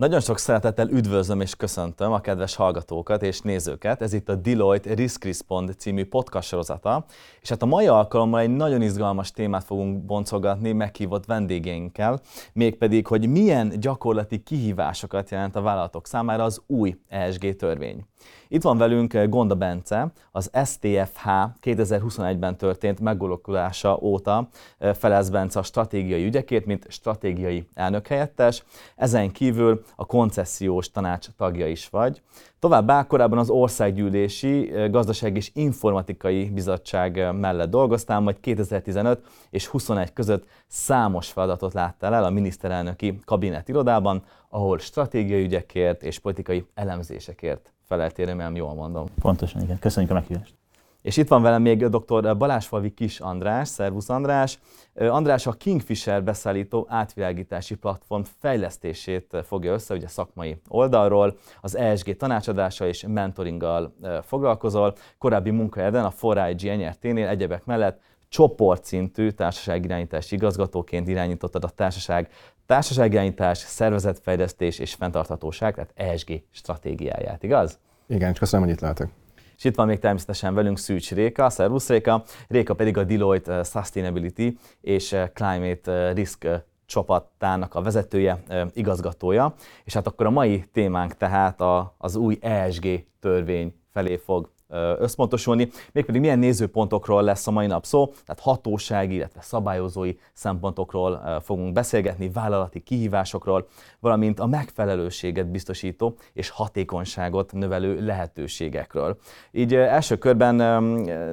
Nagyon sok szeretettel üdvözlöm és köszöntöm a kedves hallgatókat és nézőket. Ez itt a Deloitte Risk Respond című podcast sorozata. És hát a mai alkalommal egy nagyon izgalmas témát fogunk boncolgatni meghívott vendégeinkkel, mégpedig, hogy milyen gyakorlati kihívásokat jelent a vállalatok számára az új ESG törvény. Itt van velünk eh, Gonda Bence, az STFH 2021-ben történt megalakulása óta eh, felez Bence a stratégiai ügyekért, mint stratégiai elnökhelyettes. Ezen kívül a koncesziós tanács tagja is vagy. Továbbá korábban az Országgyűlési eh, Gazdaság és Informatikai Bizottság mellett dolgoztál, majd 2015 és 21 között számos feladatot láttál el a miniszterelnöki kabinet irodában, ahol stratégiai ügyekért és politikai elemzésekért feleltél, remélem jól mondom. Pontosan, igen. Köszönjük a meghívást. És itt van velem még dr. Balázsfalvi Kis András, szervusz András. András a Kingfisher beszállító átvilágítási platform fejlesztését fogja össze, ugye szakmai oldalról, az ESG tanácsadása és mentoringgal foglalkozol. Korábbi munkahelyeden a 4IG NRT-nél egyebek mellett csoportszintű társaságirányítási igazgatóként irányítottad a társaság társaságirányítás, szervezetfejlesztés és fenntarthatóság, tehát ESG stratégiáját, igaz? Igen, és köszönöm, hogy itt lehetek. És itt van még természetesen velünk Szűcs Réka, Szervusz Réka, Réka pedig a Deloitte eh, Sustainability és eh, Climate eh, Risk csapatának a vezetője, igazgatója. És hát akkor a mai témánk tehát az új ESG törvény felé fog összpontosulni, mégpedig milyen nézőpontokról lesz a mai nap szó, tehát hatósági, illetve szabályozói szempontokról fogunk beszélgetni, vállalati kihívásokról, valamint a megfelelőséget biztosító és hatékonyságot növelő lehetőségekről. Így első körben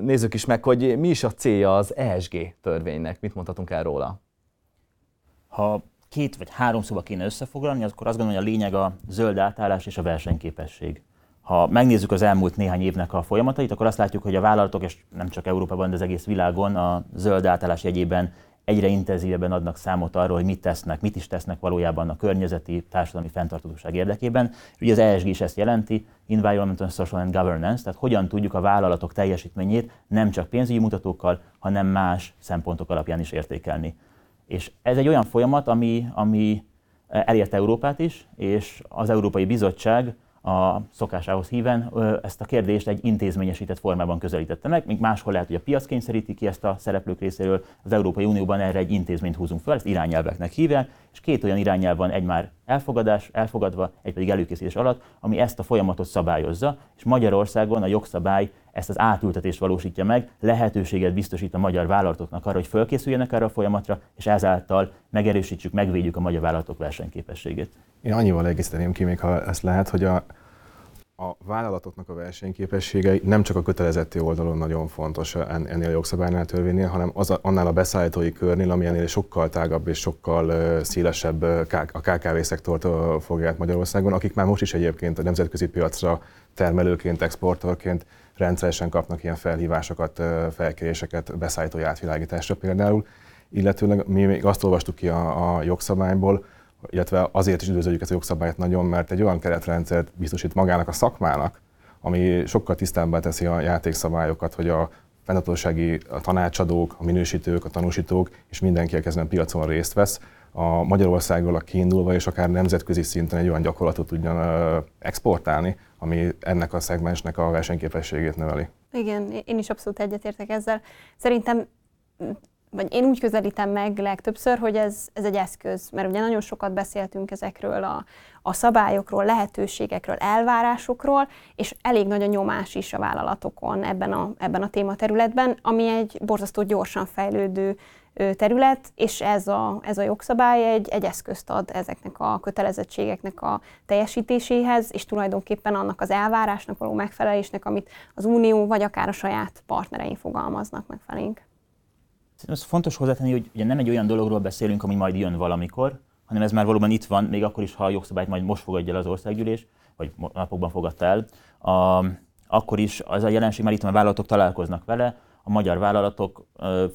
nézzük is meg, hogy mi is a célja az ESG törvénynek, mit mondhatunk el róla? Ha két vagy három szóba kéne összefoglalni, akkor azt gondolom, hogy a lényeg a zöld átállás és a versenyképesség. Ha megnézzük az elmúlt néhány évnek a folyamatait, akkor azt látjuk, hogy a vállalatok, és nem csak Európában, de az egész világon a zöld átállás jegyében egyre intenzívebben adnak számot arról, hogy mit tesznek, mit is tesznek valójában a környezeti, társadalmi fenntarthatóság érdekében. Ugye az ESG is ezt jelenti, Environmental, Social and Governance, tehát hogyan tudjuk a vállalatok teljesítményét nem csak pénzügyi mutatókkal, hanem más szempontok alapján is értékelni. És ez egy olyan folyamat, ami, ami elérte Európát is, és az Európai Bizottság a szokásához híven ezt a kérdést egy intézményesített formában közelítette meg, míg máshol lehet, hogy a piac kényszeríti ki ezt a szereplők részéről, az Európai Unióban erre egy intézményt húzunk fel, ezt irányelveknek hívják, és két olyan irányelv van, egy már elfogadás, elfogadva, egy pedig előkészítés alatt, ami ezt a folyamatot szabályozza, és Magyarországon a jogszabály ezt az átültetést valósítja meg, lehetőséget biztosít a magyar vállalatoknak arra, hogy fölkészüljenek erre a folyamatra, és ezáltal megerősítsük, megvédjük a magyar vállalatok versenyképességét. Én annyival egészíteném ki, még ha ezt lehet, hogy a, a vállalatoknak a versenyképessége nem csak a kötelezetti oldalon nagyon fontos ennél a jogszabálynál, törvénynél, hanem az a, annál a beszállítói körnél, ami ennél sokkal tágabb és sokkal szélesebb a KKV szektort fogja át Magyarországon, akik már most is egyébként a nemzetközi piacra termelőként, exportorként rendszeresen kapnak ilyen felhívásokat, felkéréseket beszállítói átvilágításra például, illetőleg mi még azt olvastuk ki a, a jogszabályból, illetve azért is üdvözöljük ezt a jogszabályt nagyon, mert egy olyan keretrendszert biztosít magának a szakmának, ami sokkal tisztábbá teszi a játékszabályokat, hogy a fenntartósági tanácsadók, a minősítők, a tanúsítók és mindenki, aki ezen a piacon részt vesz, a Magyarországról a kiindulva és akár nemzetközi szinten egy olyan gyakorlatot tudjon exportálni, ami ennek a szegmensnek a versenyképességét növeli. Igen, én is abszolút egyetértek ezzel. Szerintem vagy én úgy közelítem meg legtöbbször, hogy ez, ez egy eszköz, mert ugye nagyon sokat beszéltünk ezekről a, a szabályokról, lehetőségekről, elvárásokról, és elég nagy a nyomás is a vállalatokon ebben a, ebben a tématerületben, ami egy borzasztó gyorsan fejlődő terület, és ez a, ez a jogszabály egy, egy eszközt ad ezeknek a kötelezettségeknek a teljesítéséhez, és tulajdonképpen annak az elvárásnak való megfelelésnek, amit az Unió vagy akár a saját partnerein fogalmaznak meg felénk. Ez fontos hozzátenni, hogy ugye nem egy olyan dologról beszélünk, ami majd jön valamikor, hanem ez már valóban itt van, még akkor is, ha a jogszabályt majd most fogadja el az országgyűlés, vagy napokban fogadta el, a, akkor is az a jelenség már itt van, a vállalatok találkoznak vele, a magyar vállalatok,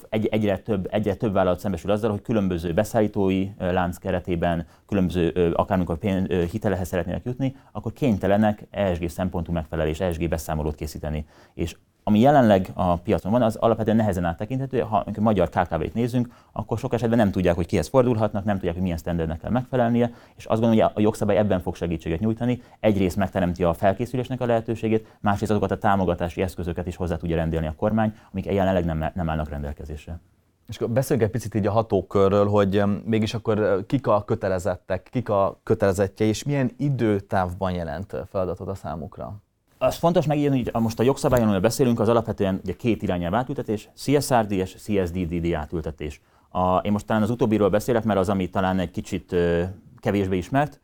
egy, egyre, több, egyre több vállalat szembesül azzal, hogy különböző beszállítói lánc keretében, különböző, akármikor pénz, hitelehez szeretnének jutni, akkor kénytelenek ESG szempontú megfelelés, ESG beszámolót készíteni. És ami jelenleg a piacon van, az alapvetően nehezen áttekinthető. Ha magyar KKV-t nézünk, akkor sok esetben nem tudják, hogy kihez fordulhatnak, nem tudják, hogy milyen standardnek kell megfelelnie, és azt gondolom, hogy a jogszabály ebben fog segítséget nyújtani. Egyrészt megteremti a felkészülésnek a lehetőségét, másrészt azokat a támogatási eszközöket is hozzá tudja rendelni a kormány, amik jelenleg nem, nem állnak rendelkezésre. És akkor beszéljünk egy picit így a hatókörről, hogy mégis akkor kik a kötelezettek, kik a kötelezettje, és milyen időtávban jelent feladatot a számukra? Az fontos megírni, hogy most a jogszabályon, amiről beszélünk, az alapvetően ugye két irányelv átültetés, CSRD és CSDDD átültetés. A, én most talán az utóbbiról beszélek, mert az, ami talán egy kicsit ö, kevésbé ismert.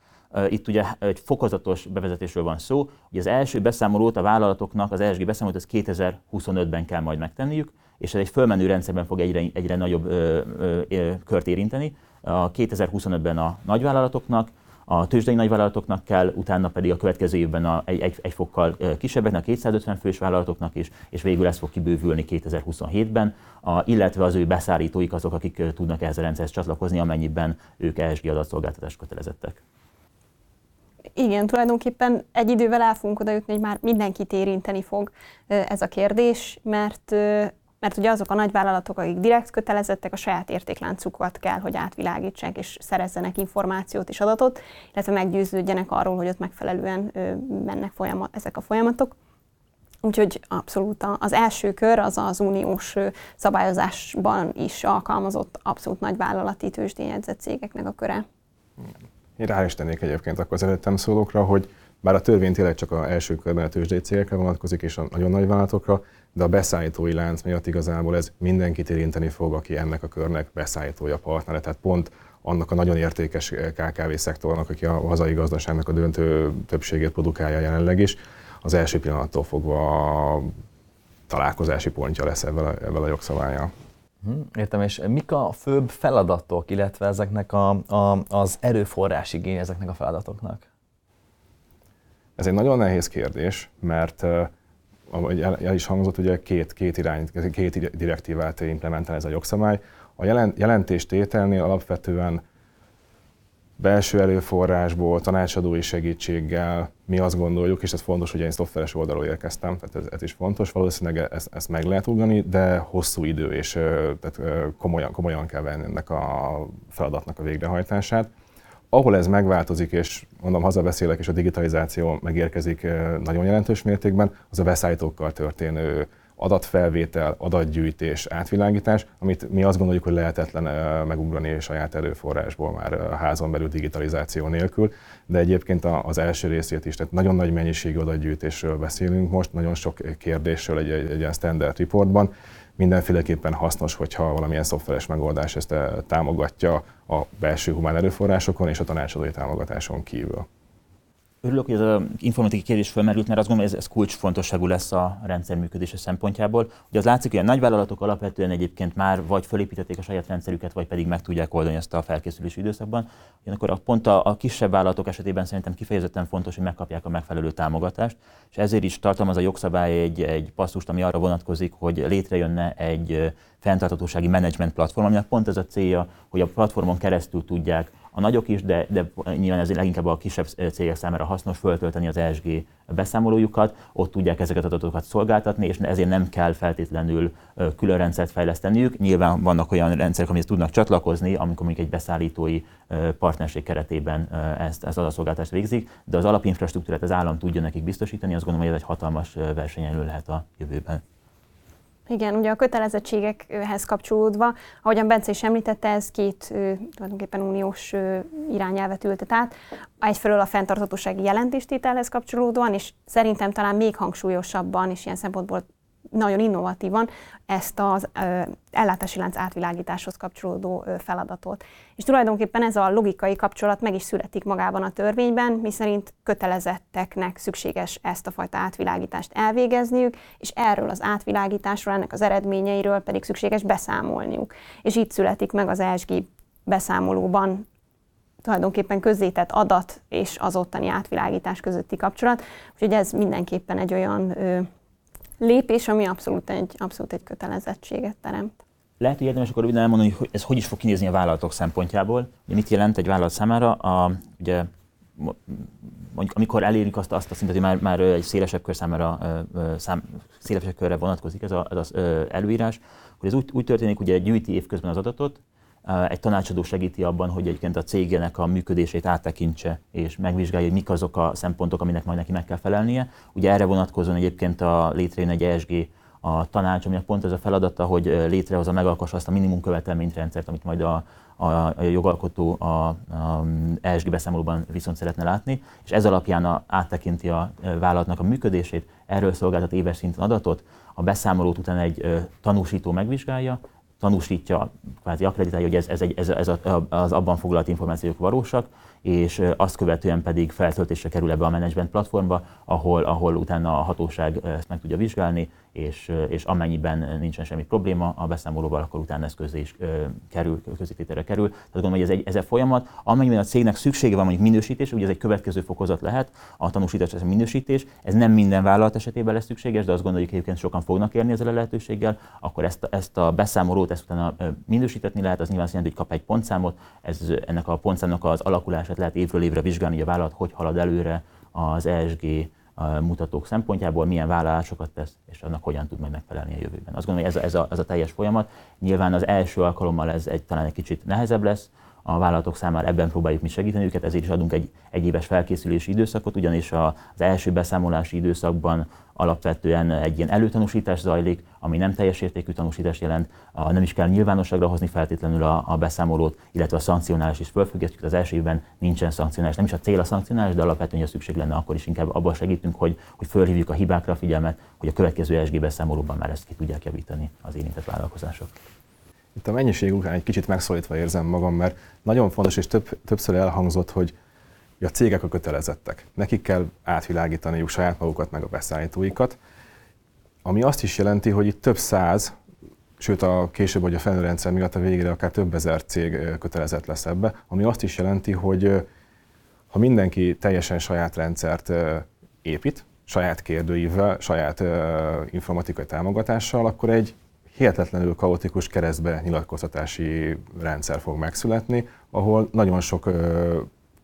Itt ugye egy fokozatos bevezetésről van szó. Ugye az első beszámolót a vállalatoknak, az ESG beszámolót az 2025-ben kell majd megtenniük, és ez egy fölmenő rendszerben fog egyre, egyre nagyobb ö, ö, kört érinteni. A 2025-ben a nagyvállalatoknak, a tőzsdei nagyvállalatoknak kell, utána pedig a következő évben a, egy, egy, egy fokkal kisebbeknek, a 250 fős vállalatoknak is, és végül ez fog kibővülni 2027-ben, a, illetve az ő beszállítóik azok, akik tudnak ehhez a rendszerhez csatlakozni, amennyiben ők ESG adatszolgáltatás kötelezettek. Igen, tulajdonképpen egy idővel el fogunk oda jutni, hogy már mindenkit érinteni fog ez a kérdés, mert mert ugye azok a nagyvállalatok, akik direkt kötelezettek, a saját értékláncukat kell, hogy átvilágítsák és szerezzenek információt és adatot, illetve meggyőződjenek arról, hogy ott megfelelően mennek folyamat, ezek a folyamatok. Úgyhogy abszolút az első kör az az uniós szabályozásban is alkalmazott abszolút nagyvállalati tőzsdényedzett cégeknek a köre. Én rá is tennék egyébként akkor az előttem szólókra, hogy bár a törvény tényleg csak az első körben a tőzsdei cégekre vonatkozik és a nagyon nagy vállalatokra, de a beszállítói lánc miatt igazából ez mindenkit érinteni fog, aki ennek a körnek beszállítója, partnere. Tehát pont annak a nagyon értékes KKV szektornak, aki a hazai gazdaságnak a döntő többségét produkálja jelenleg is, az első pillanattól fogva találkozási pontja lesz ebben a, ebben a jogszabályjal. Hm, értem, és mik a főbb feladatok, illetve ezeknek a, a, az erőforrás igény ezeknek a feladatoknak? Ez egy nagyon nehéz kérdés, mert ahogy el, is hangzott, ugye két, két irány, két direktívát implementál ez a jogszabály. A jelent, jelentéstételnél alapvetően belső előforrásból, tanácsadói segítséggel mi azt gondoljuk, és ez fontos, hogy én szoftveres oldalról érkeztem, tehát ez, ez is fontos, valószínűleg ezt, ezt meg lehet ugrani, de hosszú idő, és tehát komolyan, komolyan kell venni ennek a feladatnak a végrehajtását. Ahol ez megváltozik, és mondom, hazabeszélek, és a digitalizáció megérkezik nagyon jelentős mértékben, az a beszállítókkal történő adatfelvétel, adatgyűjtés, átvilágítás, amit mi azt gondoljuk, hogy lehetetlen megugrani saját erőforrásból már házon belül digitalizáció nélkül, de egyébként az első részét is, tehát nagyon nagy mennyiségű adatgyűjtésről beszélünk most, nagyon sok kérdésről egy, egy, egy ilyen standard reportban, mindenféleképpen hasznos, hogyha valamilyen szoftveres megoldás ezt eh, támogatja a belső humán erőforrásokon és a tanácsadói támogatáson kívül. Örülök, hogy ez az informatikai kérdés felmerült, mert azt gondolom, hogy ez, ez kulcsfontosságú lesz a rendszer működése szempontjából. Ugye az látszik, hogy a nagyvállalatok alapvetően egyébként már vagy felépítették a saját rendszerüket, vagy pedig meg tudják oldani ezt a felkészülési időszakban. Ugyanakkor a pont a, a kisebb vállalatok esetében szerintem kifejezetten fontos, hogy megkapják a megfelelő támogatást, és ezért is tartalmaz a jogszabály egy, egy passzust, ami arra vonatkozik, hogy létrejönne egy fenntartatósági menedzsment platform, aminek pont ez a célja, hogy a platformon keresztül tudják a nagyok is, de, de nyilván ez leginkább a kisebb cégek számára hasznos föltölteni az ESG beszámolójukat, ott tudják ezeket az adatokat szolgáltatni, és ezért nem kell feltétlenül külön rendszert fejleszteniük. Nyilván vannak olyan rendszerek, amihez tudnak csatlakozni, amikor mondjuk egy beszállítói partnerség keretében ezt, ezt adatszolgáltást végzik, de az alapinfrastruktúrát az állam tudja nekik biztosítani, azt gondolom, hogy ez egy hatalmas versenyelő lehet a jövőben. Igen, ugye a kötelezettségekhez kapcsolódva, ahogyan Bence is említette, ez két tulajdonképpen uniós irányelvet ültet át. Egyfelől a fenntarthatósági jelentéstételhez kapcsolódóan, és szerintem talán még hangsúlyosabban, és ilyen szempontból nagyon innovatívan ezt az ellátási lánc átvilágításhoz kapcsolódó feladatot. És tulajdonképpen ez a logikai kapcsolat meg is születik magában a törvényben, miszerint kötelezetteknek szükséges ezt a fajta átvilágítást elvégezniük, és erről az átvilágításról, ennek az eredményeiről pedig szükséges beszámolniuk. És itt születik meg az ESG beszámolóban tulajdonképpen közzétett adat és az ottani átvilágítás közötti kapcsolat. Úgyhogy ez mindenképpen egy olyan lépés, ami abszolút egy, abszolút egy kötelezettséget teremt. Lehet, hogy érdemes akkor röviden elmondani, hogy ez hogy is fog kinézni a vállalatok szempontjából. Ugye mit jelent egy vállalat számára? A, ugye amikor elérjük azt, azt a szintet, hogy már, már egy szélesebb kör számára, szám, szélesebb körre vonatkozik ez, a, ez az előírás, hogy ez úgy, úgy történik, hogy gyűjti évközben az adatot, egy tanácsadó segíti abban, hogy egyébként a cégének a működését áttekintse, és megvizsgálja, hogy mik azok a szempontok, aminek majd neki meg kell felelnie. Ugye erre vonatkozóan egyébként a létrejön egy ESG a tanács, aminek pont ez a feladata, hogy létrehozza, megalkossa azt a minimum követelményrendszert, amit majd a, a, a jogalkotó a, a ESG beszámolóban viszont szeretne látni, és ez alapján a, áttekinti a vállalatnak a működését, erről szolgáltat éves szinten adatot, a beszámolót utána egy tanúsító megvizsgálja, tanúsítja, kvázi akreditálja, hogy ez, ez, egy, ez, ez a, az abban foglalt információk valósak, és azt követően pedig feltöltésre kerül ebbe a management platformba, ahol, ahol utána a hatóság ezt meg tudja vizsgálni, és, és amennyiben nincsen semmi probléma a beszámolóval, akkor utána ez közé is kerül, közétételre kerül. Tehát gondolom, hogy ez egy, ez egy folyamat. Amennyiben a cégnek szüksége van mondjuk minősítés, ugye ez egy következő fokozat lehet, a tanúsítás, ez a minősítés. Ez nem minden vállalat esetében lesz szükséges, de azt gondoljuk, hogy egyébként sokan fognak érni ezzel a lehetőséggel, akkor ezt, ezt a beszámolót, ezt utána minősítetni lehet, az nyilván azt jelenti, hogy kap egy pontszámot, ez, ennek a pontszámnak az alakulását lehet évről évre vizsgálni, hogy a vállalat hogy halad előre az ESG mutatók szempontjából, milyen vállalásokat tesz, és annak hogyan tud majd megfelelni a jövőben. Azt gondolom, hogy ez a, ez a, ez a teljes folyamat. Nyilván az első alkalommal ez egy, talán egy kicsit nehezebb lesz, a vállalatok számára ebben próbáljuk mi segíteni őket, ezért is adunk egy egyéves felkészülési időszakot, ugyanis az első beszámolási időszakban alapvetően egy ilyen előtanúsítás zajlik, ami nem teljes értékű tanúsítás jelent, a, nem is kell nyilvánosságra hozni feltétlenül a, a beszámolót, illetve a szankcionális is fölfüggesztjük. Az első évben nincsen szankcionális, nem is a cél a szankcionális, de alapvetően, ha szükség lenne, akkor is inkább abban segítünk, hogy, hogy fölhívjuk a hibákra a figyelmet, hogy a következő SG beszámolóban már ezt ki tudják javítani az érintett vállalkozások. Itt a mennyiség után egy kicsit megszólítva érzem magam, mert nagyon fontos és több, többször elhangzott, hogy a cégek a kötelezettek. Nekik kell átvilágítaniuk saját magukat, meg a beszállítóikat, ami azt is jelenti, hogy itt több száz, sőt a később, hogy a felnőrendszer miatt a végére akár több ezer cég kötelezett lesz ebbe, ami azt is jelenti, hogy ha mindenki teljesen saját rendszert épít, saját kérdőívvel, saját informatikai támogatással, akkor egy hihetetlenül kaotikus keresztbe nyilatkoztatási rendszer fog megszületni, ahol nagyon sok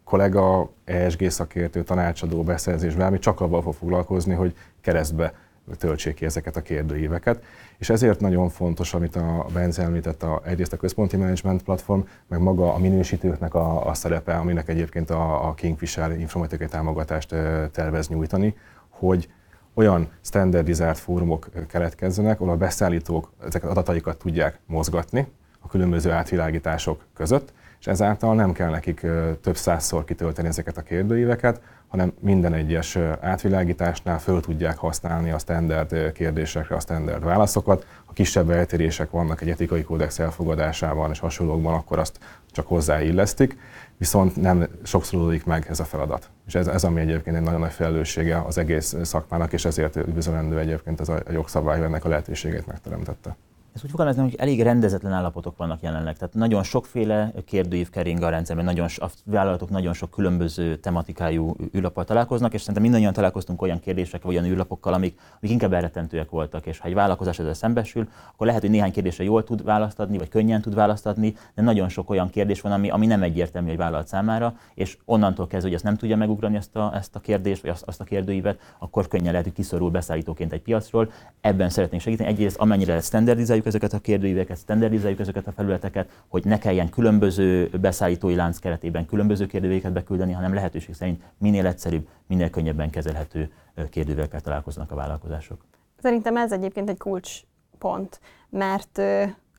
kollega, ESG szakértő, tanácsadó, beszerzés, bármi csak abban fog foglalkozni, hogy keresztbe töltsék ki ezeket a kérdőíveket. És ezért nagyon fontos, amit a Bence említett, a, egyrészt a központi management platform, meg maga a minősítőknek a, a szerepe, aminek egyébként a, a Kingfisher informatikai támogatást tervez nyújtani, hogy olyan standardizált fórumok keletkezzenek, ahol a beszállítók ezeket adataikat tudják mozgatni a különböző átvilágítások között, és ezáltal nem kell nekik több százszor kitölteni ezeket a kérdőíveket, hanem minden egyes átvilágításnál föl tudják használni a standard kérdésekre a standard válaszokat. Ha kisebb eltérések vannak egy etikai kódex elfogadásában és hasonlókban, akkor azt csak hozzáillesztik, viszont nem sokszor meg ez a feladat. És ez, ez ami egyébként egy nagyon nagy felelőssége az egész szakmának, és ezért üdvözölendő egyébként ez a jogszabály, ennek a lehetőségét megteremtette ezt úgy fogalmaznám, hogy elég rendezetlen állapotok vannak jelenleg. Tehát nagyon sokféle kérdőív kering a rendszerben, nagyon, a vállalatok nagyon sok különböző tematikájú űrlappal találkoznak, és szerintem mindannyian találkoztunk olyan kérdésekkel, olyan űrlapokkal, amik, amik inkább elrettentőek voltak. És ha egy vállalkozás ezzel szembesül, akkor lehet, hogy néhány kérdésre jól tud választ adni, vagy könnyen tud választ adni, de nagyon sok olyan kérdés van, ami, ami nem egyértelmű egy vállalat számára, és onnantól kezdve, hogy azt nem tudja megugrani ezt a, ezt a kérdést, vagy azt, azt a kérdőívet, akkor könnyen lehet, hogy kiszorul beszállítóként egy piacról. Ebben szeretnénk segíteni. Egyrészt amennyire standardizáljuk standardizáljuk ezeket a kérdőíveket, standardizáljuk ezeket a felületeket, hogy ne kelljen különböző beszállítói lánc keretében különböző kérdőíveket beküldeni, hanem lehetőség szerint minél egyszerűbb, minél könnyebben kezelhető kérdőívekkel találkoznak a vállalkozások. Szerintem ez egyébként egy kulcspont, mert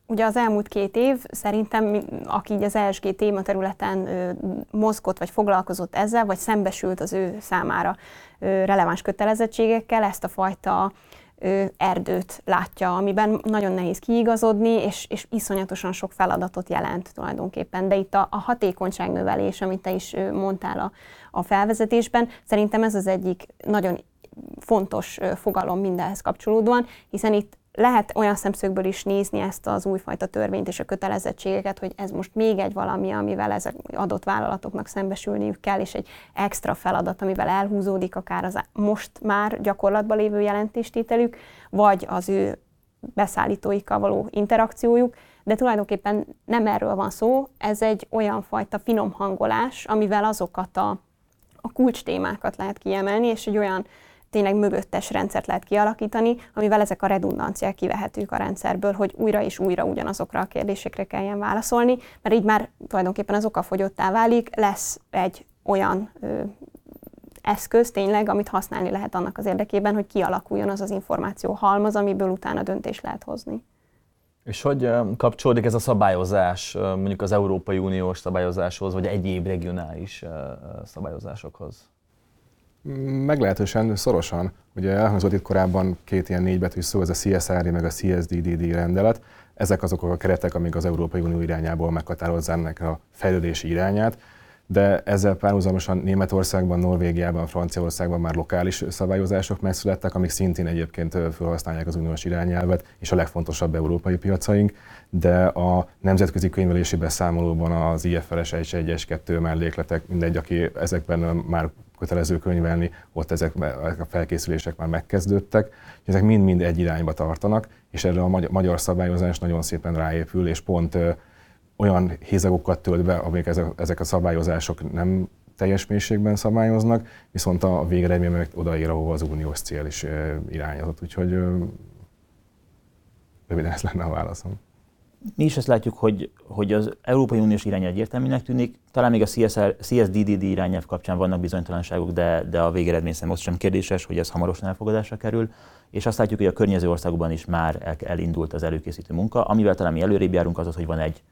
Ugye az elmúlt két év szerintem, aki így az ESG tématerületen mozgott, vagy foglalkozott ezzel, vagy szembesült az ő számára releváns kötelezettségekkel, ezt a fajta erdőt látja, amiben nagyon nehéz kiigazodni, és, és iszonyatosan sok feladatot jelent tulajdonképpen. De itt a, a hatékonyságnövelés, amit te is mondtál a, a felvezetésben, szerintem ez az egyik nagyon fontos fogalom mindenhez kapcsolódóan, hiszen itt lehet olyan szemszögből is nézni ezt az újfajta törvényt és a kötelezettségeket, hogy ez most még egy valami, amivel ezek adott vállalatoknak szembesülniük kell, és egy extra feladat, amivel elhúzódik akár az most már gyakorlatban lévő jelentéstételük, vagy az ő beszállítóikkal való interakciójuk, de tulajdonképpen nem erről van szó, ez egy olyan fajta finom hangolás, amivel azokat a a kulcs témákat lehet kiemelni, és egy olyan tényleg mögöttes rendszert lehet kialakítani, amivel ezek a redundanciák kivehetők a rendszerből, hogy újra és újra ugyanazokra a kérdésekre kelljen válaszolni, mert így már tulajdonképpen az okafogyottá válik, lesz egy olyan ö, eszköz tényleg, amit használni lehet annak az érdekében, hogy kialakuljon az az információ halmaz, amiből utána döntést lehet hozni. És hogy kapcsolódik ez a szabályozás mondjuk az Európai Uniós szabályozáshoz, vagy egyéb regionális szabályozásokhoz? Meglehetősen szorosan. Ugye elhangzott itt korábban két ilyen négybetű szó, ez a CSRD meg a CSDDD rendelet. Ezek azok a keretek, amik az Európai Unió irányából meghatározzák a fejlődési irányát de ezzel párhuzamosan Németországban, Norvégiában, Franciaországban már lokális szabályozások megszülettek, amik szintén egyébként felhasználják az uniós irányelvet, és a legfontosabb európai piacaink, de a nemzetközi könyvelési beszámolóban az IFRS 1, 1 és 2 mellékletek, mindegy, aki ezekben már kötelező könyvelni, ott ezek a felkészülések már megkezdődtek, ezek mind-mind egy irányba tartanak, és erre a magyar szabályozás nagyon szépen ráépül, és pont olyan hézagokat tölt be, amik ezek, ezek a szabályozások nem teljes mélységben szabályoznak, viszont a végeredmény meg odaér, ahova az uniós cél is irányozott. Úgyhogy röviden ez lenne a válaszom. Mi is ezt látjuk, hogy, hogy az Európai Uniós irányelv egyértelműnek tűnik, talán még a CSR, CSDDD irányelv kapcsán vannak bizonytalanságok, de, de a végeredmény most sem kérdéses, hogy ez hamarosan elfogadásra kerül, és azt látjuk, hogy a környező országokban is már elindult az előkészítő munka, amivel talán mi előrébb járunk az hogy van egy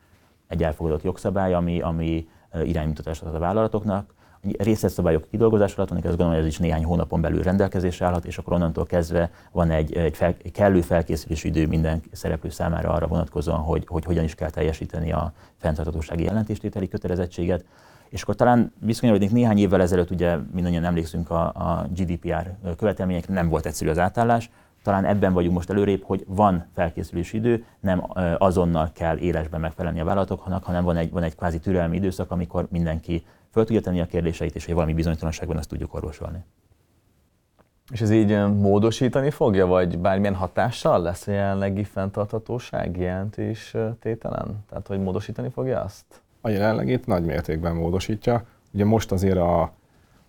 egy elfogadott jogszabály, ami, ami iránymutatást ad a vállalatoknak. Részletszabályok kidolgozás alatt, azt gondolom, hogy ez is néhány hónapon belül rendelkezésre állhat, és akkor onnantól kezdve van egy, egy fel, kellő felkészülési idő minden szereplő számára arra vonatkozóan, hogy, hogy hogyan is kell teljesíteni a fenntarthatósági jelentéstételi kötelezettséget. És akkor talán viszonylag néhány évvel ezelőtt, ugye mindannyian emlékszünk a, a GDPR követelményekre, nem volt egyszerű az átállás, talán ebben vagyunk most előrébb, hogy van felkészülési idő, nem azonnal kell élesben megfelelni a vállalatoknak, hanem van egy, van egy kvázi türelmi időszak, amikor mindenki föl tudja tenni a kérdéseit, és hogy valami bizonytalanságban ezt tudjuk orvosolni. És ez így módosítani fogja, vagy bármilyen hatással lesz a jelenlegi fenntarthatóság jelentés tételen? Tehát, hogy módosítani fogja azt? A jelenlegét nagy mértékben módosítja. Ugye most azért a,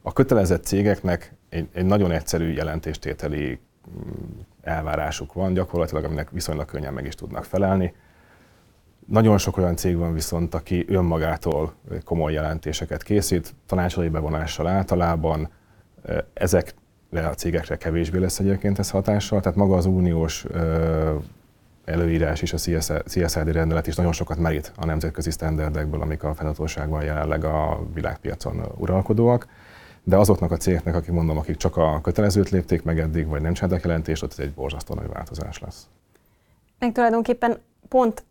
a kötelezett cégeknek egy, egy nagyon egyszerű jelentéstételi elvárásuk van gyakorlatilag, aminek viszonylag könnyen meg is tudnak felelni. Nagyon sok olyan cég van viszont, aki önmagától komoly jelentéseket készít, tanácsadói bevonással általában, ezekre a cégekre kevésbé lesz egyébként ez hatással, tehát maga az uniós előírás és a CSRD rendelet is nagyon sokat merít a nemzetközi sztenderdekből, amik a fennhatóságban jelenleg a világpiacon uralkodóak de azoknak a cégeknek, akik mondom, akik csak a kötelezőt lépték meg eddig, vagy nem csináltak jelentést, ott ez egy borzasztó nagy változás lesz. Meg tulajdonképpen pont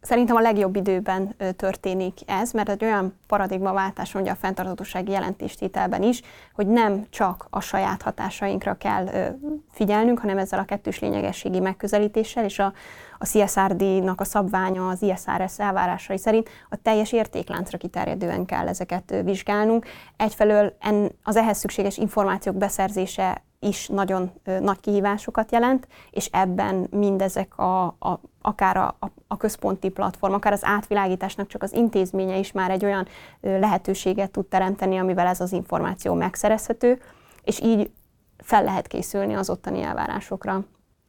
szerintem a legjobb időben történik ez, mert egy olyan paradigmaváltás mondja a fenntarthatósági jelentéstételben is, hogy nem csak a saját hatásainkra kell figyelnünk, hanem ezzel a kettős lényegességi megközelítéssel és a, a CSRD-nak a szabványa az ISRS elvárásai szerint a teljes értékláncra kiterjedően kell ezeket vizsgálnunk. Egyfelől en, az ehhez szükséges információk beszerzése is nagyon nagy kihívásokat jelent, és ebben mindezek a, a, akár a, a, központi platform, akár az átvilágításnak csak az intézménye is már egy olyan lehetőséget tud teremteni, amivel ez az információ megszerezhető, és így fel lehet készülni az ottani elvárásokra.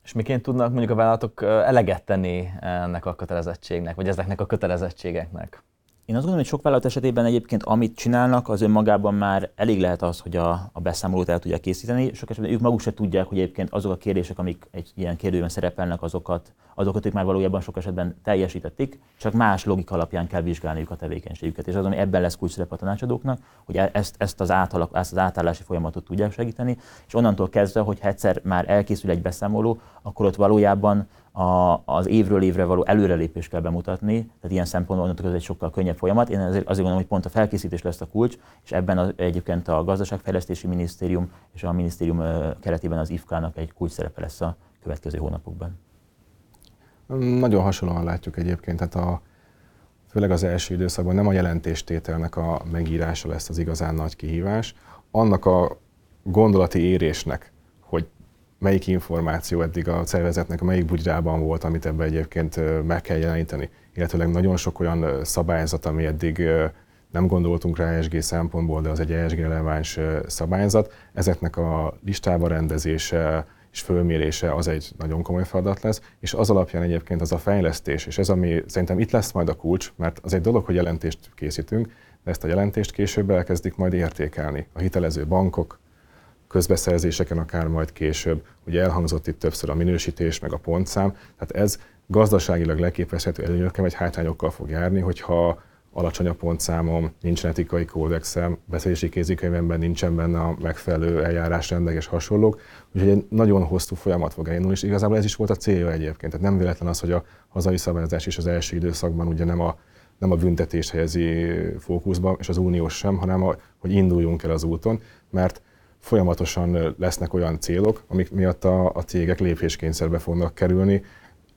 És miként tudnak mondjuk a vállalatok eleget tenni ennek a kötelezettségnek, vagy ezeknek a kötelezettségeknek? Én azt gondolom, hogy sok vállalat esetében egyébként amit csinálnak, az önmagában már elég lehet az, hogy a, a beszámolót el tudják készíteni. Sok esetben ők maguk se tudják, hogy egyébként azok a kérdések, amik egy ilyen kérdőben szerepelnek, azokat, azokat ők már valójában sok esetben teljesítették, csak más logika alapján kell vizsgálniuk a tevékenységüket. És az, ami ebben lesz kulcs a tanácsadóknak, hogy e- ezt, ezt, az átalak, ezt az átállási folyamatot tudják segíteni, és onnantól kezdve, hogy egyszer már elkészül egy beszámoló, akkor ott valójában a, az évről évre való előrelépést kell bemutatni, tehát ilyen szempontból ez egy sokkal könnyebb folyamat. Én azért, azért gondolom, hogy pont a felkészítés lesz a kulcs, és ebben az, egyébként a Gazdaságfejlesztési Minisztérium és a minisztérium keretében az IFK-nak egy kulcs szerepe lesz a következő hónapokban. Nagyon hasonlóan látjuk egyébként, tehát a, főleg az első időszakban nem a jelentéstételnek a megírása lesz az igazán nagy kihívás, annak a gondolati érésnek, hogy melyik információ eddig a szervezetnek, melyik bugyrában volt, amit ebbe egyébként meg kell jeleníteni. Illetőleg nagyon sok olyan szabályzat, ami eddig nem gondoltunk rá ESG szempontból, de az egy ESG releváns szabályzat. Ezeknek a listába rendezése és fölmérése az egy nagyon komoly feladat lesz, és az alapján egyébként az a fejlesztés, és ez ami szerintem itt lesz majd a kulcs, mert az egy dolog, hogy jelentést készítünk, de ezt a jelentést később elkezdik majd értékelni. A hitelező bankok, közbeszerzéseken akár majd később. Ugye elhangzott itt többször a minősítés, meg a pontszám, tehát ez gazdaságilag leképezhető előnyökkel vagy hátrányokkal fog járni, hogyha alacsony a pontszámom, nincsen etikai kódexem, beszélési kézikönyvemben nincsen benne a megfelelő eljárásrendek és hasonlók. Úgyhogy egy nagyon hosszú folyamat fog elindulni, és igazából ez is volt a célja egyébként. Tehát nem véletlen az, hogy a hazai szabályozás is az első időszakban ugye nem a, nem a büntetést helyezi fókuszba, és az uniós sem, hanem a, hogy induljunk el az úton, mert folyamatosan lesznek olyan célok, amik miatt a, a cégek lépéskényszerbe fognak kerülni,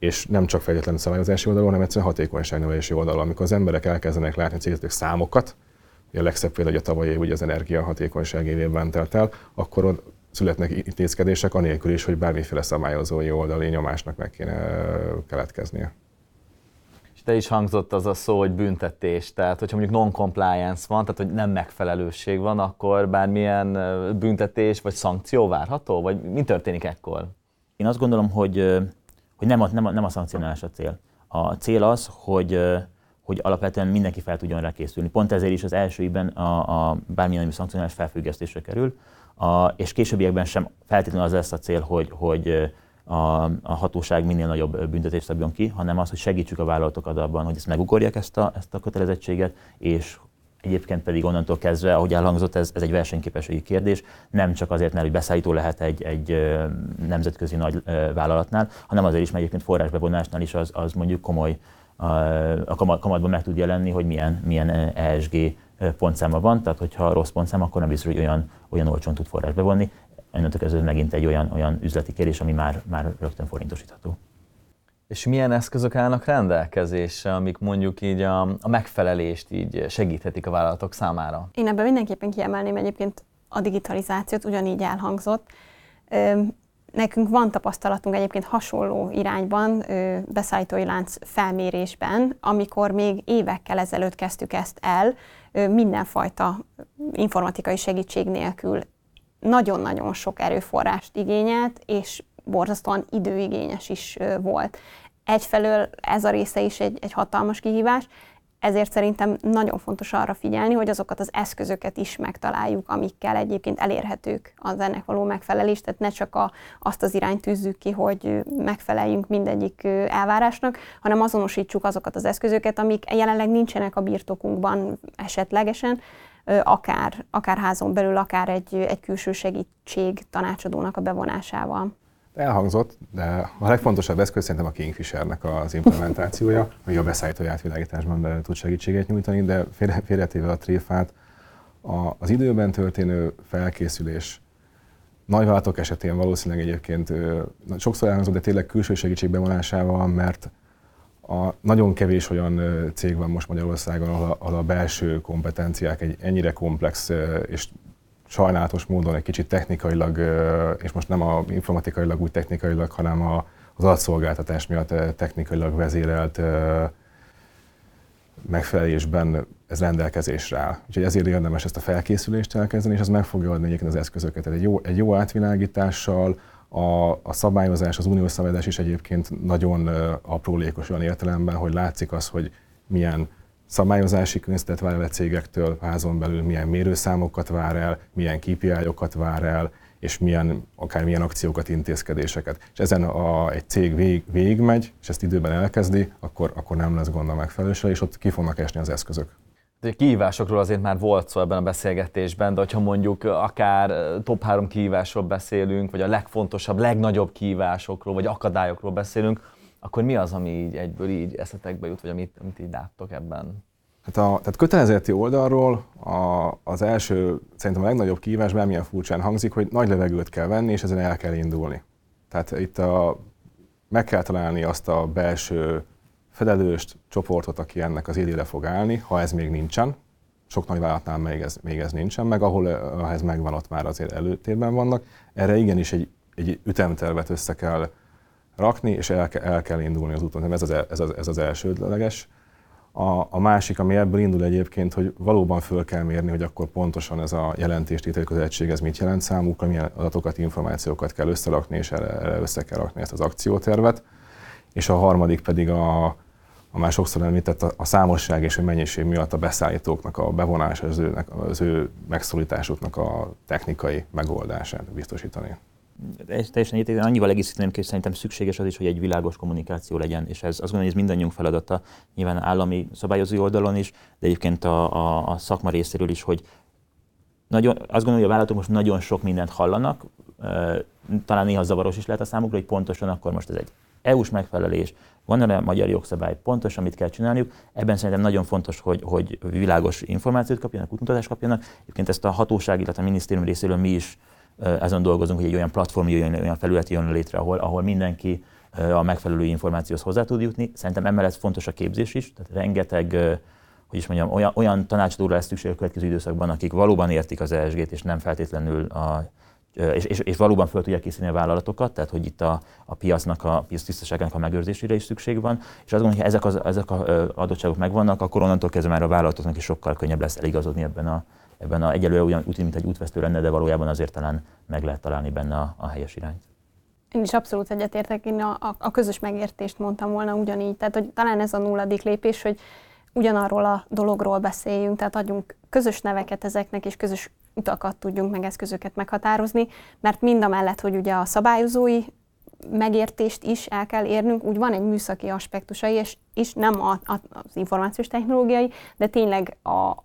és nem csak feltétlenül szabályozási oldalon, hanem egyszerűen hatékonyságnövelési oldalon. Amikor az emberek elkezdenek látni cégvezetők számokat, a legszebb példa, hogy a tavalyi év ugye az energiahatékonyság évében telt el, akkor ott születnek intézkedések, anélkül is, hogy bármiféle szabályozói oldali nyomásnak meg kéne keletkeznie. És te is hangzott az a szó, hogy büntetés, tehát hogyha mondjuk non-compliance van, tehát hogy nem megfelelőség van, akkor bármilyen büntetés vagy szankció várható, vagy mi történik ekkor? Én azt gondolom, hogy hogy nem a, nem a, nem a szankcionálás a cél. A cél az, hogy, hogy alapvetően mindenki fel tudjon rá készülni. Pont ezért is az első évben a, a bármilyen nemű szankcionálás felfüggesztésre kerül, a, és későbbiekben sem feltétlenül az lesz a cél, hogy, hogy a, a hatóság minél nagyobb büntetést szabjon ki, hanem az, hogy segítsük a vállalatokat abban, hogy ezt megugorják ezt a, ezt a kötelezettséget, és Egyébként pedig onnantól kezdve, ahogy elhangzott, ez, ez egy versenyképességi kérdés, nem csak azért, mert hogy beszállító lehet egy, egy nemzetközi nagy vállalatnál, hanem azért is, mert egyébként forrásbevonásnál is az, az mondjuk komoly, a kamatban meg tud jelenni, hogy milyen, milyen ESG pontszáma van, tehát hogyha rossz pontszám, akkor nem biztos, hogy olyan, olyan olcsón tud forrás bevonni. Onnantól kezdve megint egy olyan, olyan üzleti kérdés, ami már, már rögtön forintosítható. És milyen eszközök állnak rendelkezésre, amik mondjuk így a, a megfelelést így segíthetik a vállalatok számára? Én ebben mindenképpen kiemelném egyébként a digitalizációt, ugyanígy elhangzott. Nekünk van tapasztalatunk egyébként hasonló irányban, beszállítói lánc felmérésben, amikor még évekkel ezelőtt kezdtük ezt el, mindenfajta informatikai segítség nélkül nagyon-nagyon sok erőforrást igényelt, és borzasztóan időigényes is volt. Egyfelől ez a része is egy, egy hatalmas kihívás, ezért szerintem nagyon fontos arra figyelni, hogy azokat az eszközöket is megtaláljuk, amikkel egyébként elérhetők az ennek való megfelelés, tehát ne csak a, azt az irányt tűzzük ki, hogy megfeleljünk mindegyik elvárásnak, hanem azonosítsuk azokat az eszközöket, amik jelenleg nincsenek a birtokunkban esetlegesen, akár, akár házon belül, akár egy, egy külső segítség tanácsadónak a bevonásával. Elhangzott, de a legfontosabb eszköz szerintem a Kingfishernek az implementációja, ami a beszállítói átvilágításban tud segítséget nyújtani, de félretéve a tréfát, a, az időben történő felkészülés nagyvállalatok esetén valószínűleg egyébként sokszor elhangzott, de tényleg külső segítség bevonásával, mert a nagyon kevés olyan cég van most Magyarországon, ahol a, ahol a belső kompetenciák egy ennyire komplex és sajnálatos módon egy kicsit technikailag, és most nem a informatikailag úgy technikailag, hanem a, az adatszolgáltatás miatt technikailag vezérelt megfelelésben ez rendelkezésre áll. Úgyhogy ezért érdemes ezt a felkészülést elkezdeni, és az meg fogja adni egyébként az eszközöket. Tehát egy jó, egy jó átvilágítással, a, a szabályozás, az uniós szabályozás is egyébként nagyon aprólékos olyan értelemben, hogy látszik az, hogy milyen szabályozási könyvzetet vár el a cégektől, házon belül milyen mérőszámokat vár el, milyen KPI-okat vár el, és milyen, akár milyen akciókat, intézkedéseket. És ezen a, egy cég vég, végigmegy, és ezt időben elkezdi, akkor, akkor nem lesz gond a megfelelősre, és ott ki fognak esni az eszközök. De kihívásokról azért már volt szó ebben a beszélgetésben, de hogyha mondjuk akár top három kihívásról beszélünk, vagy a legfontosabb, legnagyobb kihívásokról, vagy akadályokról beszélünk, akkor mi az, ami így egyből így eszetekbe jut, vagy amit, amit így láttok ebben? Hát a, tehát kötelezeti oldalról a, az első, szerintem a legnagyobb kihívás, bármilyen furcsán hangzik, hogy nagy levegőt kell venni, és ezen el kell indulni. Tehát itt a, meg kell találni azt a belső felelőst, csoportot, aki ennek az élére fog állni, ha ez még nincsen. Sok nagy vállalatnál még ez, még ez nincsen, meg ahol ez megvan, ott már azért előtérben vannak. Erre igenis egy, egy ütemtervet össze kell rakni, és el, el kell indulni az úton. Ez az, ez az, ez az elsődleges. A, a másik, ami ebből indul egyébként, hogy valóban föl kell mérni, hogy akkor pontosan ez a jelentéstételi közegység, ez mit jelent számukra, milyen adatokat, információkat kell összerakni, és erre, erre össze kell rakni ezt az akciótervet. És a harmadik pedig a, a már sokszor említett a, a számosság és a mennyiség miatt a beszállítóknak a bevonása, az ő, az ő megszólításuknak a technikai megoldását biztosítani teljesen egyetértek, annyival egészíteném ki, szerintem szükséges az is, hogy egy világos kommunikáció legyen, és ez azt gondolom, hogy ez mindannyiunk feladata, nyilván állami szabályozó oldalon is, de egyébként a, a, a szakma részéről is, hogy nagyon, azt gondolom, hogy a vállalatok most nagyon sok mindent hallanak, talán néha zavaros is lehet a számukra, hogy pontosan akkor most ez egy EU-s megfelelés, van a magyar jogszabály, pontosan mit kell csinálniuk. Ebben szerintem nagyon fontos, hogy, hogy világos információt kapjanak, útmutatást kapjanak. Egyébként ezt a hatóság, illetve a minisztérium részéről mi is ezen dolgozunk, hogy egy olyan platform jöjjön, olyan felület jön létre, ahol, ahol mindenki a megfelelő információhoz hozzá tud jutni. Szerintem emellett fontos a képzés is, tehát rengeteg hogy is mondjam, olyan, olyan tanácsadóra lesz szükség a következő időszakban, akik valóban értik az ESG-t, és nem feltétlenül a, és, és, és valóban fel tudják készíteni a vállalatokat, tehát hogy itt a, a piacnak, a piac tisztaságának a megőrzésére is szükség van, és azt gondolom, hogy ezek az ezek a adottságok megvannak, akkor onnantól kezdve már a vállalatoknak is sokkal könnyebb lesz eligazodni ebben a, ebben a egyelőre olyan úgy, mint egy útvesztő lenne, de valójában azért talán meg lehet találni benne a, a helyes irányt. Én is abszolút egyetértek, én a, a, a közös megértést mondtam volna ugyanígy. Tehát, hogy talán ez a nulladik lépés, hogy ugyanarról a dologról beszéljünk, tehát adjunk közös neveket ezeknek, és közös utakat tudjunk meg eszközöket meghatározni, mert mind a mellett, hogy ugye a szabályozói megértést is el kell érnünk, úgy van egy műszaki aspektusai, és is nem a, a, az információs technológiai, de tényleg a,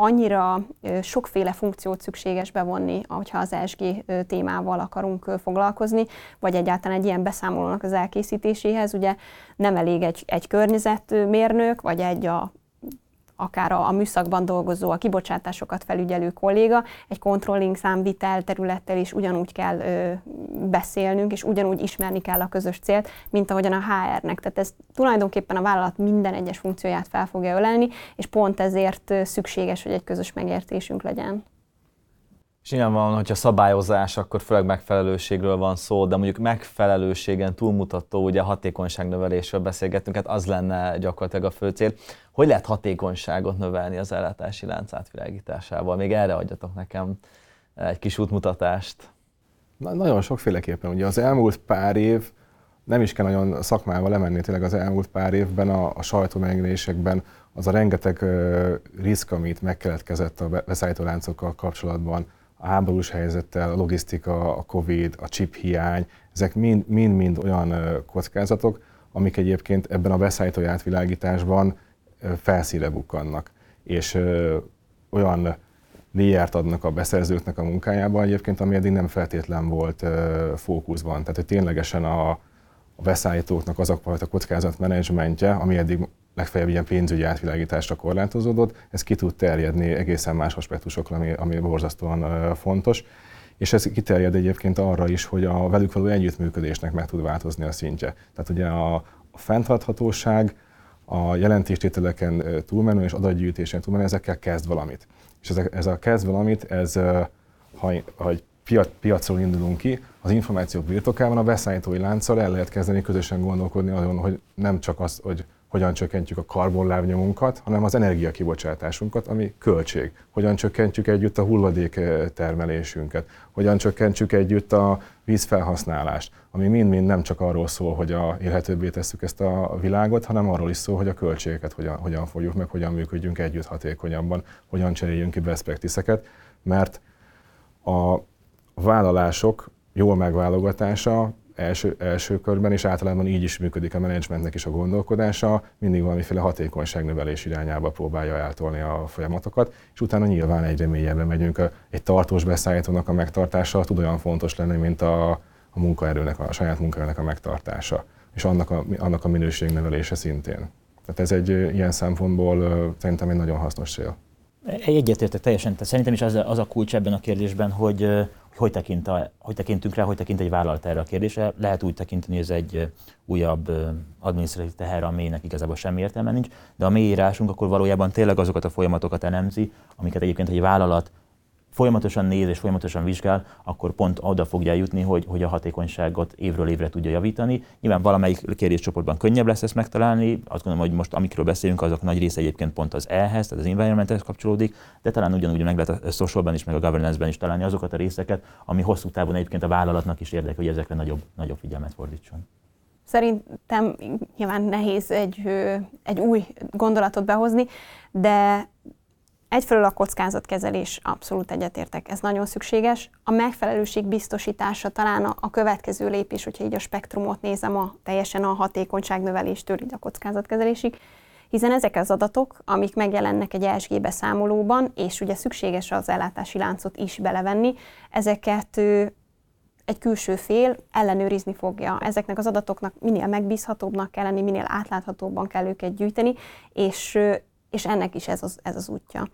annyira sokféle funkciót szükséges bevonni, hogyha az ESG témával akarunk foglalkozni, vagy egyáltalán egy ilyen beszámolónak az elkészítéséhez. Ugye nem elég egy, egy környezetmérnök, vagy egy a akár a, a műszakban dolgozó, a kibocsátásokat felügyelő kolléga, egy controlling számvitel területtel is ugyanúgy kell ö, beszélnünk, és ugyanúgy ismerni kell a közös célt, mint ahogyan a HR-nek. Tehát ez tulajdonképpen a vállalat minden egyes funkcióját fel fogja ölelni, és pont ezért szükséges, hogy egy közös megértésünk legyen. És nyilvánvalóan, hogyha szabályozás, akkor főleg megfelelőségről van szó, de mondjuk megfelelőségen túlmutató, ugye hatékonyságnövelésről beszélgettünk, hát az lenne gyakorlatilag a fő cél. Hogy lehet hatékonyságot növelni az ellátási lánc átvilágításával? Még erre adjatok nekem egy kis útmutatást. Na, nagyon sokféleképpen. Ugye az elmúlt pár év, nem is kell nagyon szakmával lemenni, tényleg az elmúlt pár évben a, a sajtómegjelenésekben az a rengeteg uh, risk, amit megkeletkezett a beszállítóláncokkal kapcsolatban, a háborús helyzettel, a logisztika, a Covid, a chip hiány, ezek mind-mind olyan kockázatok, amik egyébként ebben a beszállítói átvilágításban felszíre bukkannak. És olyan léját adnak a beszerzőknek a munkájában egyébként, ami eddig nem feltétlen volt fókuszban. Tehát, hogy ténylegesen a, a beszállítóknak az a fajta kockázatmenedzsmentje, ami eddig legfeljebb ilyen pénzügyi átvilágításra korlátozódott, ez ki tud terjedni egészen más aspektusokra, ami, ami borzasztóan fontos. És ez kiterjed egyébként arra is, hogy a velük való együttműködésnek meg tud változni a szintje. Tehát ugye a, a fenntarthatóság, a jelentéstételeken túlmenő és adatgyűjtésen túlmenő, ezekkel kezd valamit. És ez a, ez a kezd valamit, ez, ha, ha egy piac, piacról indulunk ki, az információk birtokában a beszállítói lánccal el lehet kezdeni közösen gondolkodni azon, hogy nem csak az, hogy hogyan csökkentjük a karbonlábnyomunkat, hanem az energiakibocsátásunkat, ami költség. Hogyan csökkentjük együtt a hulladék eh, termelésünket, hogyan csökkentjük együtt a vízfelhasználást, ami mind-mind nem csak arról szól, hogy a élhetőbbé tesszük ezt a világot, hanem arról is szól, hogy a költségeket hogyan, hogyan fogjuk meg, hogyan működjünk együtt hatékonyabban, hogyan cseréljünk ki best practice mert a vállalások jól megválogatása első, első körben, és általában így is működik a menedzsmentnek is a gondolkodása, mindig valamiféle hatékonyságnövelés irányába próbálja eltolni a folyamatokat, és utána nyilván egyre mélyebbre megyünk. Egy tartós beszállítónak a megtartása tud olyan fontos lenni, mint a, a munkaerőnek, a saját munkaerőnek a megtartása, és annak a, annak a minőségnövelése szintén. Tehát ez egy ilyen szempontból szerintem egy nagyon hasznos cél. Egyetértek teljesen. Tehát szerintem is az az a kulcs ebben a kérdésben, hogy, hogy, tekint a, hogy tekintünk rá, hogy tekint egy vállalat erre a kérdésre. Lehet úgy tekinteni, hogy ez egy újabb adminisztratív teher, aminek igazából semmi értelme nincs, de a mélyírásunk akkor valójában tényleg azokat a folyamatokat elemzi, amiket egyébként egy vállalat folyamatosan néz és folyamatosan vizsgál, akkor pont oda fogja jutni, hogy, hogy a hatékonyságot évről évre tudja javítani. Nyilván valamelyik kérdéscsoportban könnyebb lesz ezt megtalálni, azt gondolom, hogy most amikről beszélünk, azok nagy része egyébként pont az E-hez, tehát az environmenthez kapcsolódik, de talán ugyanúgy meg lehet a socialban is, meg a governance-ben is találni azokat a részeket, ami hosszú távon egyébként a vállalatnak is érdeke, hogy ezekre nagyobb, nagyobb figyelmet fordítson. Szerintem nyilván nehéz egy, egy új gondolatot behozni, de egyfelől a kockázatkezelés, abszolút egyetértek, ez nagyon szükséges. A megfelelőség biztosítása talán a, a következő lépés, hogyha így a spektrumot nézem, a, teljesen a hatékonyság növeléstől így a kockázatkezelésig, hiszen ezek az adatok, amik megjelennek egy ESG beszámolóban, és ugye szükséges az ellátási láncot is belevenni, ezeket egy külső fél ellenőrizni fogja. Ezeknek az adatoknak minél megbízhatóbbnak kell lenni, minél átláthatóbban kell őket gyűjteni, és, és ennek is ez az, ez az útja.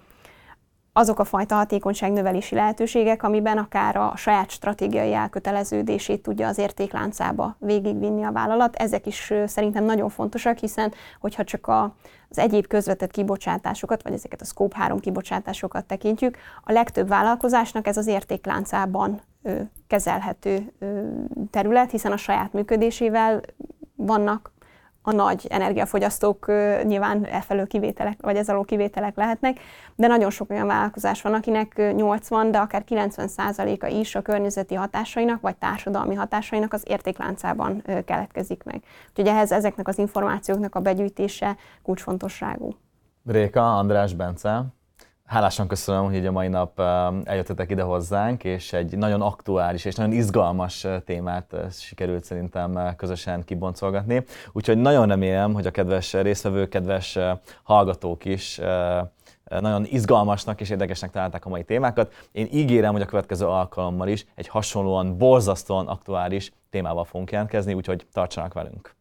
Azok a fajta hatékonyságnövelési lehetőségek, amiben akár a saját stratégiai elköteleződését tudja az értékláncába végigvinni a vállalat, ezek is szerintem nagyon fontosak, hiszen hogyha csak a, az egyéb közvetett kibocsátásokat, vagy ezeket a Scope 3 kibocsátásokat tekintjük, a legtöbb vállalkozásnak ez az értékláncában kezelhető terület, hiszen a saját működésével vannak a nagy energiafogyasztók nyilván e felől kivételek, vagy ez alól kivételek lehetnek, de nagyon sok olyan vállalkozás van, akinek 80, de akár 90%-a is a környezeti hatásainak, vagy társadalmi hatásainak az értékláncában keletkezik meg. Úgyhogy ehhez ezeknek az információknak a begyűjtése kulcsfontosságú. Réka, András, Bence, Hálásan köszönöm, hogy a mai nap eljöttetek ide hozzánk, és egy nagyon aktuális és nagyon izgalmas témát sikerült szerintem közösen kiboncolgatni. Úgyhogy nagyon remélem, hogy a kedves résztvevők, kedves hallgatók is nagyon izgalmasnak és érdekesnek találták a mai témákat. Én ígérem, hogy a következő alkalommal is egy hasonlóan borzasztóan aktuális témával fogunk jelentkezni, úgyhogy tartsanak velünk!